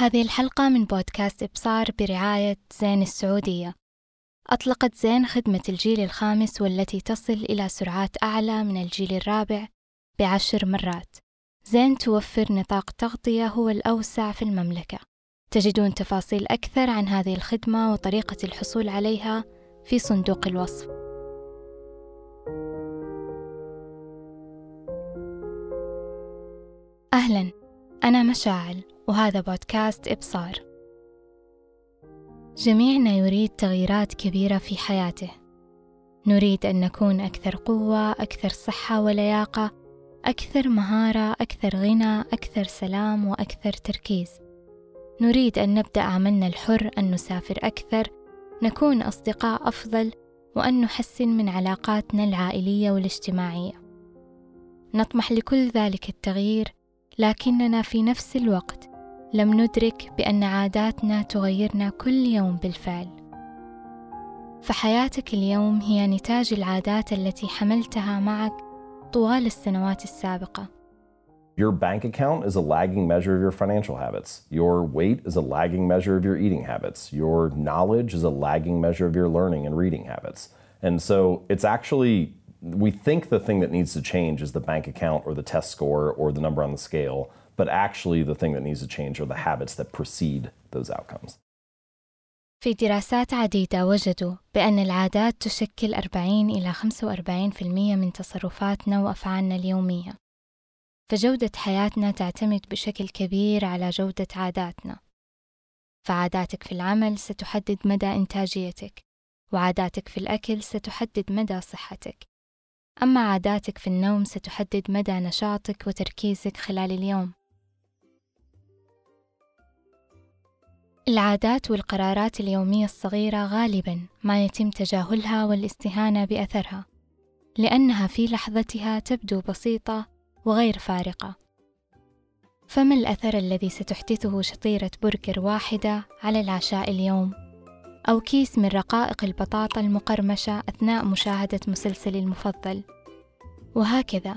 هذه الحلقة من بودكاست إبصار برعاية زين السعودية. أطلقت زين خدمة الجيل الخامس والتي تصل إلى سرعات أعلى من الجيل الرابع بعشر مرات. زين توفر نطاق تغطية هو الأوسع في المملكة. تجدون تفاصيل أكثر عن هذه الخدمة وطريقة الحصول عليها في صندوق الوصف. أهلا. أنا مشاعل وهذا بودكاست إبصار. جميعنا يريد تغييرات كبيرة في حياته. نريد أن نكون أكثر قوة أكثر صحة ولياقة أكثر مهارة أكثر غنى أكثر سلام وأكثر تركيز. نريد أن نبدأ عملنا الحر أن نسافر أكثر نكون أصدقاء أفضل وأن نحسن من علاقاتنا العائلية والاجتماعية. نطمح لكل ذلك التغيير لكننا في نفس الوقت لم ندرك بأن عاداتنا تغيرنا كل يوم بالفعل فحياتك اليوم هي نتاج العادات التي حملتها معك طوال السنوات السابقة Your bank account is a lagging measure of your financial habits. Your weight is a lagging measure of your eating habits. Your knowledge is a lagging measure of your learning and reading habits. And so it's actually, we think the thing that needs to change is the bank account or the test score or the number on the scale, but actually the thing that needs to change are the habits that precede those outcomes. في دراسات عديدة وجدوا بأن العادات تشكل 40 إلى 45% من تصرفاتنا وأفعالنا اليومية فجودة حياتنا تعتمد بشكل كبير على جودة عاداتنا فعاداتك في العمل ستحدد مدى إنتاجيتك وعاداتك في الأكل ستحدد مدى صحتك أما عاداتك في النوم ستحدد مدى نشاطك وتركيزك خلال اليوم العادات والقرارات اليومية الصغيرة غالبا ما يتم تجاهلها والاستهانة بأثرها لأنها في لحظتها تبدو بسيطة وغير فارقة فما الأثر الذي ستحدثه شطيرة برجر واحدة على العشاء اليوم؟ أو كيس من رقائق البطاطا المقرمشة أثناء مشاهدة مسلسلي المفضل وهكذا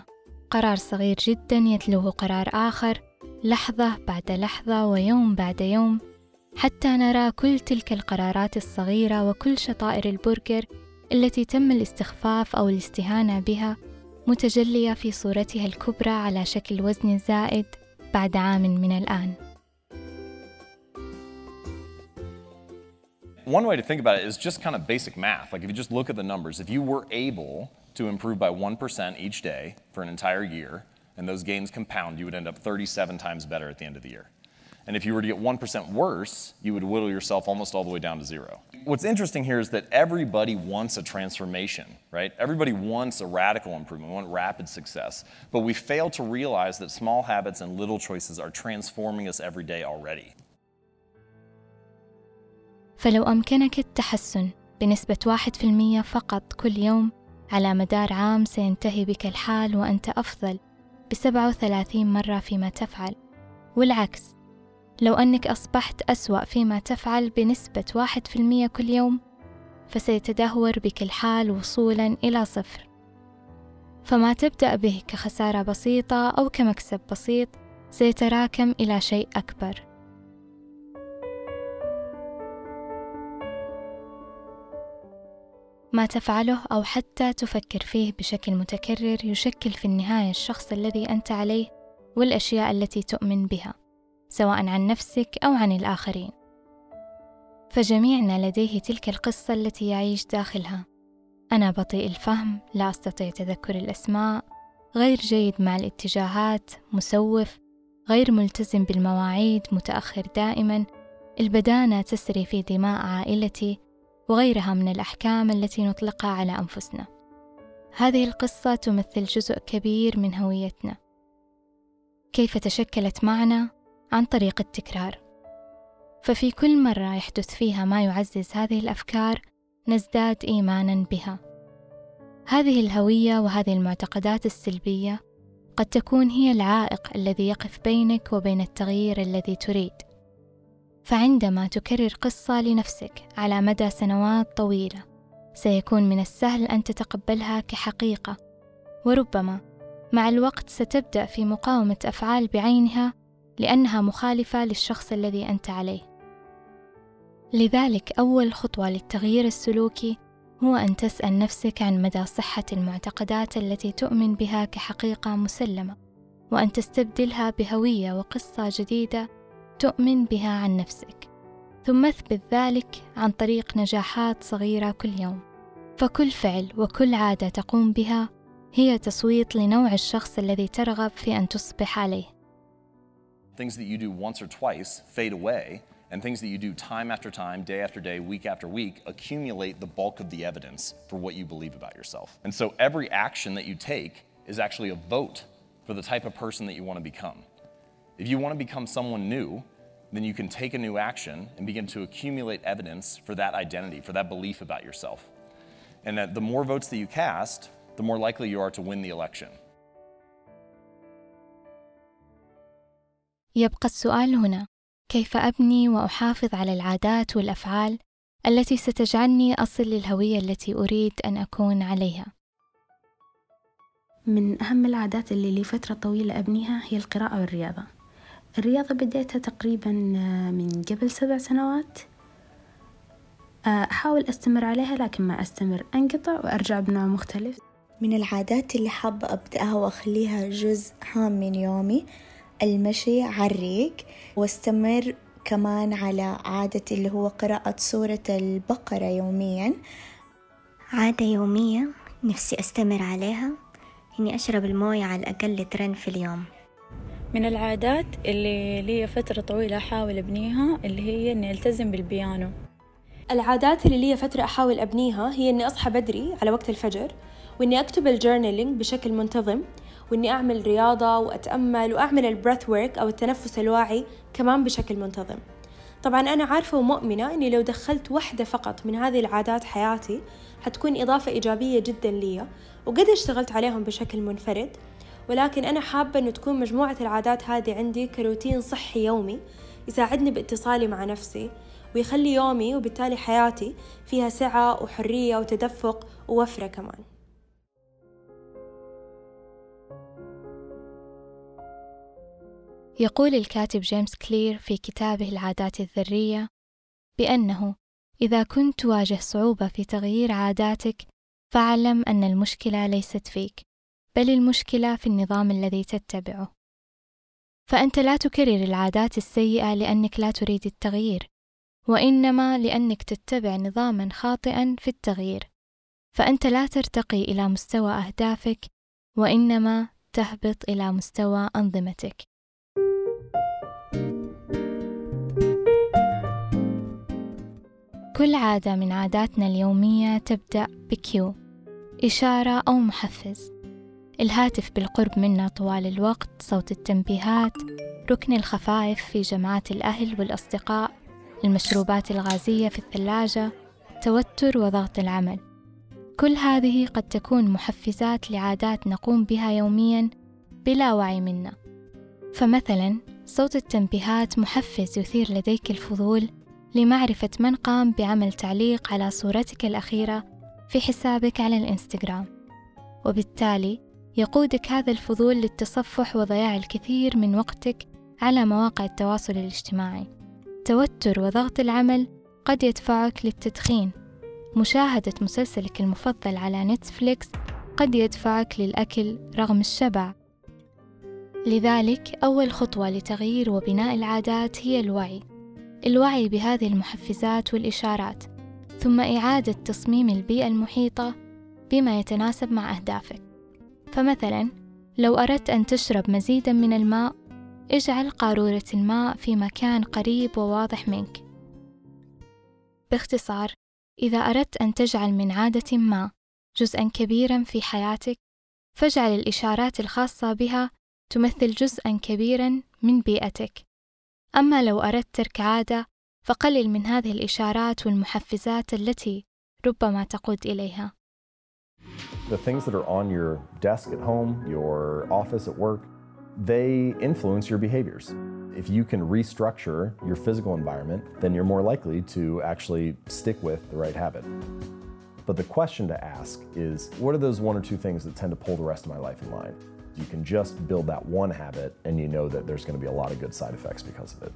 قرار صغير جدا يتلوه قرار آخر لحظة بعد لحظة ويوم بعد يوم حتى نرى كل تلك القرارات الصغيرة وكل شطائر البرجر التي تم الاستخفاف أو الاستهانة بها متجلية في صورتها الكبرى على شكل وزن زائد بعد عام من الآن. One way to think about it is just kind of basic math. Like if you just look at the numbers, if you were able to improve by 1% each day for an entire year, and those gains compound, you would end up 37 times better at the end of the year. And if you were to get 1% worse, you would whittle yourself almost all the way down to zero. What's interesting here is that everybody wants a transformation, right? Everybody wants a radical improvement, we want rapid success. But we fail to realize that small habits and little choices are transforming us every day already. فلو أمكنك التحسن بنسبة واحد في المية فقط كل يوم على مدار عام سينتهي بك الحال وأنت أفضل بسبعة وثلاثين مرة فيما تفعل. والعكس لو أنك أصبحت أسوأ فيما تفعل بنسبة واحد في المية كل يوم فسيتدهور بك الحال وصولا إلى صفر. فما تبدأ به كخسارة بسيطة أو كمكسب بسيط سيتراكم إلى شيء أكبر. ما تفعله أو حتى تفكر فيه بشكل متكرر يشكل في النهاية الشخص الذي أنت عليه والأشياء التي تؤمن بها سواء عن نفسك أو عن الآخرين. فجميعنا لديه تلك القصة التي يعيش داخلها. أنا بطيء الفهم لا أستطيع تذكر الأسماء غير جيد مع الاتجاهات مسوف غير ملتزم بالمواعيد متأخر دائما. البدانة تسري في دماء عائلتي وغيرها من الأحكام التي نطلقها على أنفسنا. هذه القصة تمثل جزء كبير من هويتنا. كيف تشكلت معنا عن طريق التكرار. ففي كل مرة يحدث فيها ما يعزز هذه الأفكار نزداد إيمانا بها. هذه الهوية وهذه المعتقدات السلبية قد تكون هي العائق الذي يقف بينك وبين التغيير الذي تريد. فعندما تكرر قصة لنفسك على مدى سنوات طويلة سيكون من السهل أن تتقبلها كحقيقة. وربما مع الوقت ستبدأ في مقاومة أفعال بعينها لأنها مخالفة للشخص الذي أنت عليه. لذلك أول خطوة للتغيير السلوكي هو أن تسأل نفسك عن مدى صحة المعتقدات التي تؤمن بها كحقيقة مسلمة وأن تستبدلها بهوية وقصة جديدة تؤمن بها عن نفسك ثم اثبت ذلك عن طريق نجاحات صغيرة كل يوم فكل فعل وكل عادة تقوم بها هي تصويت لنوع الشخص الذي ترغب في أن تصبح عليه. Things that you do once or twice fade away, and things that you do time after time, day after day, week after week, accumulate the bulk of the evidence for what you believe about yourself. And so every action that you take is actually a vote for the type of person that you want to become. If you want to become someone new, then you can take a new action and begin to accumulate evidence for that identity, for that belief about yourself. And that the more votes that you cast, the more likely you are to win the election. يبقى السؤال هنا كيف أبني وأحافظ على العادات والأفعال التي ستجعلني أصل للهوية التي أريد أن أكون عليها من أهم العادات اللي لي فترة طويلة أبنيها هي القراءة والرياضة الرياضة بديتها تقريبا من قبل سبع سنوات. أحاول أستمر عليها لكن ما أستمر. أنقطع وأرجع بنوع مختلف. من العادات اللي حابة أبدأها وأخليها جزء هام من يومي المشي عالريق واستمر كمان على عادة اللي هو قراءة سورة البقرة يوميا. عادة يومية نفسي أستمر عليها إني أشرب الموية على الأقل لترين في اليوم. من العادات اللي لي فترة طويلة أحاول أبنيها اللي هي إني ألتزم بالبيانو. العادات اللي لي فترة أحاول أبنيها هي إني أصحى بدري على وقت الفجر وإني أكتب ال journaling بشكل منتظم وإني أعمل رياضة وأتأمل وأعمل ال breathwork أو التنفس الواعي كمان بشكل منتظم. طبعا أنا عارفة ومؤمنة إني لو دخلت واحدة فقط من هذه العادات حياتي حتكون إضافة إيجابية جدا لي وقد اشتغلت عليهم بشكل منفرد ولكن أنا حابة إنه تكون مجموعة العادات هذه عندي كروتين صحي يومي يساعدني باتصالي مع نفسي ويخلي يومي وبالتالي حياتي فيها سعة وحرية وتدفق ووفرة كمان. يقول الكاتب جيمس كلير في كتابه العادات الذرية بأنه إذا كنت تواجه صعوبة في تغيير عاداتك فاعلم أن المشكلة ليست فيك. بل المشكلة في النظام الذي تتبعه. فأنت لا تكرر العادات السيئة لأنك لا تريد التغيير وإنما لأنك تتبع نظاما خاطئا في التغيير. فأنت لا ترتقي إلى مستوى أهدافك وإنما تهبط إلى مستوى أنظمتك. كل عادة من عاداتنا اليومية تبدأ بكيو إشارة أو محفز. الهاتف بالقرب منا طوال الوقت صوت التنبيهات ركن الخفائف في جمعات الأهل والأصدقاء المشروبات الغازية في الثلاجة توتر وضغط العمل. كل هذه قد تكون محفزات لعادات نقوم بها يوميا بلا وعي منا. فمثلا صوت التنبيهات محفز يثير لديك الفضول لمعرفة من قام بعمل تعليق على صورتك الأخيرة في حسابك على الإنستغرام. وبالتالي يقودك هذا الفضول للتصفح وضياع الكثير من وقتك على مواقع التواصل الاجتماعي. توتر وضغط العمل قد يدفعك للتدخين. مشاهدة مسلسلك المفضل على نتفليكس قد يدفعك للأكل رغم الشبع. لذلك أول خطوة لتغيير وبناء العادات هي الوعي. الوعي بهذه المحفزات والإشارات ثم إعادة تصميم البيئة المحيطة بما يتناسب مع أهدافك. فمثلا لو أردت أن تشرب مزيدا من الماء اجعل قارورة الماء في مكان قريب وواضح منك باختصار إذا أردت أن تجعل من عادة ما جزءا كبيرا في حياتك فاجعل الإشارات الخاصة بها تمثل جزءا كبيرا من بيئتك أما لو أردت ترك عادة فقلل من هذه الإشارات والمحفزات التي ربما تقود إليها. The things that are on your desk at home, your office at work, they influence your behaviors. If you can restructure your physical environment, then you're more likely to actually stick with the right habit. But the question to ask is what are those one or two things that tend to pull the rest of my life in line? You can just build that one habit and you know that there's going to be a lot of good side effects because of it.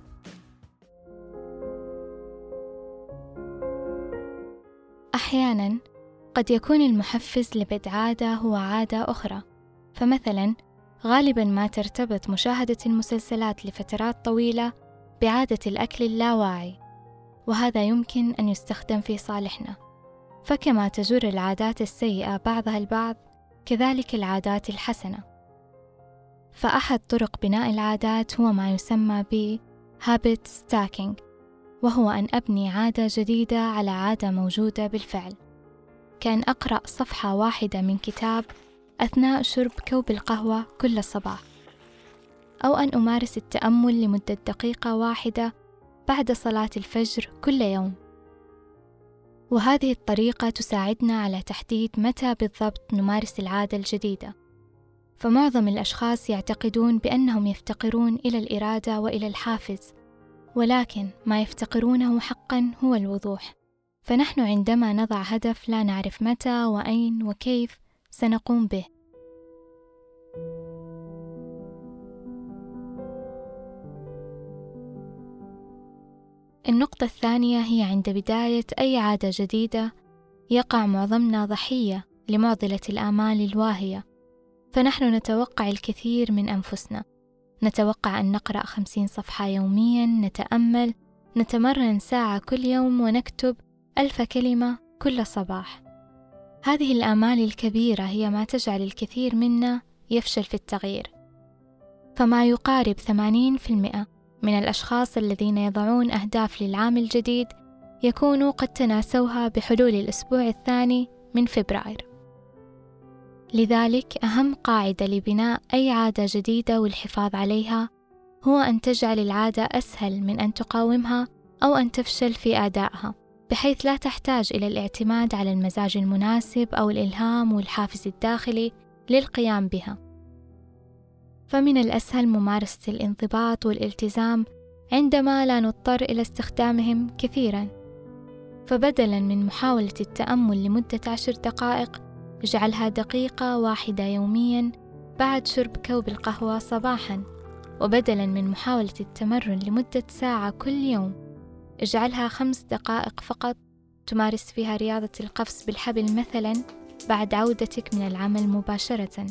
أحيانا قد يكون المحفز لبدء عادة هو عادة أخرى. فمثلا غالبا ما ترتبط مشاهدة المسلسلات لفترات طويلة بعادة الأكل اللاواعي وهذا يمكن أن يستخدم في صالحنا. فكما تجر العادات السيئة بعضها البعض كذلك العادات الحسنة. فأحد طرق بناء العادات هو ما يسمى ب habit stacking وهو أن أبني عادة جديدة على عادة موجودة بالفعل. كأن أقرأ صفحة واحدة من كتاب أثناء شرب كوب القهوة كل صباح أو أن أمارس التأمل لمدة دقيقة واحدة بعد صلاة الفجر كل يوم. وهذه الطريقة تساعدنا على تحديد متى بالضبط نمارس العادة الجديدة. فمعظم الأشخاص يعتقدون بأنهم يفتقرون إلى الإرادة وإلى الحافز ولكن ما يفتقرونه حقا هو الوضوح. فنحن عندما نضع هدف لا نعرف متى وأين وكيف سنقوم به. النقطة الثانية هي عند بداية أي عادة جديدة يقع معظمنا ضحية لمعضلة الآمال الواهية. فنحن نتوقع الكثير من أنفسنا. نتوقع أن نقرأ خمسين صفحة يوميا نتأمل نتمرن ساعة كل يوم ونكتب ألف كلمة كل صباح. هذه الآمال الكبيرة هي ما تجعل الكثير منا يفشل في التغيير. فما يقارب 80% من الأشخاص الذين يضعون أهداف للعام الجديد يكونوا قد تناسوها بحلول الأسبوع الثاني من فبراير. لذلك أهم قاعدة لبناء أي عادة جديدة والحفاظ عليها هو أن تجعل العادة أسهل من أن تقاومها أو أن تفشل في أدائها. بحيث لا تحتاج إلى الاعتماد على المزاج المناسب أو الإلهام والحافز الداخلي للقيام بها. فمن الأسهل ممارسة الانضباط والالتزام عندما لا نضطر إلى استخدامهم كثيرا. فبدلا من محاولة التأمل لمدة عشر دقائق اجعلها دقيقة واحدة يوميا بعد شرب كوب القهوة صباحا. وبدلا من محاولة التمرن لمدة ساعة كل يوم. اجعلها خمس دقائق فقط. تمارس فيها رياضة القفز بالحبل مثلا بعد عودتك من العمل مباشرة.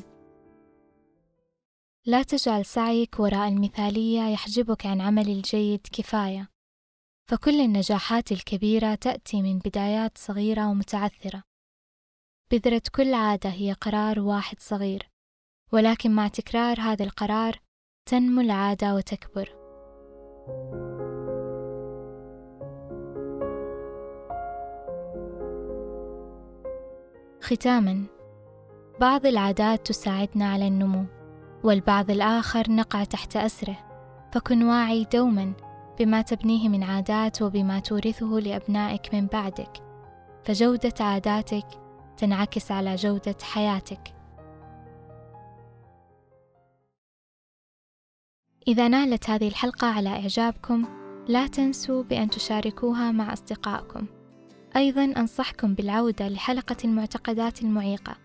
لا تجعل سعيك وراء المثالية يحجبك عن عمل الجيد كفاية. فكل النجاحات الكبيرة تأتي من بدايات صغيرة ومتعثرة. بذرة كل عادة هي قرار واحد صغير. ولكن مع تكرار هذا القرار تنمو العادة وتكبر. ختاما. بعض العادات تساعدنا على النمو والبعض الآخر نقع تحت أسره. فكن واعي دوما بما تبنيه من عادات وبما تورثه لأبنائك من بعدك. فجودة عاداتك تنعكس على جودة حياتك. إذا نالت هذه الحلقة على إعجابكم لا تنسوا بأن تشاركوها مع أصدقائكم. أيضا أنصحكم بالعودة لحلقة المعتقدات المعيقة.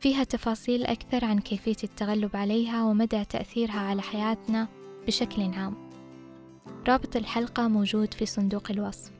فيها تفاصيل أكثر عن كيفية التغلب عليها ومدى تأثيرها على حياتنا بشكل عام. رابط الحلقة موجود في صندوق الوصف.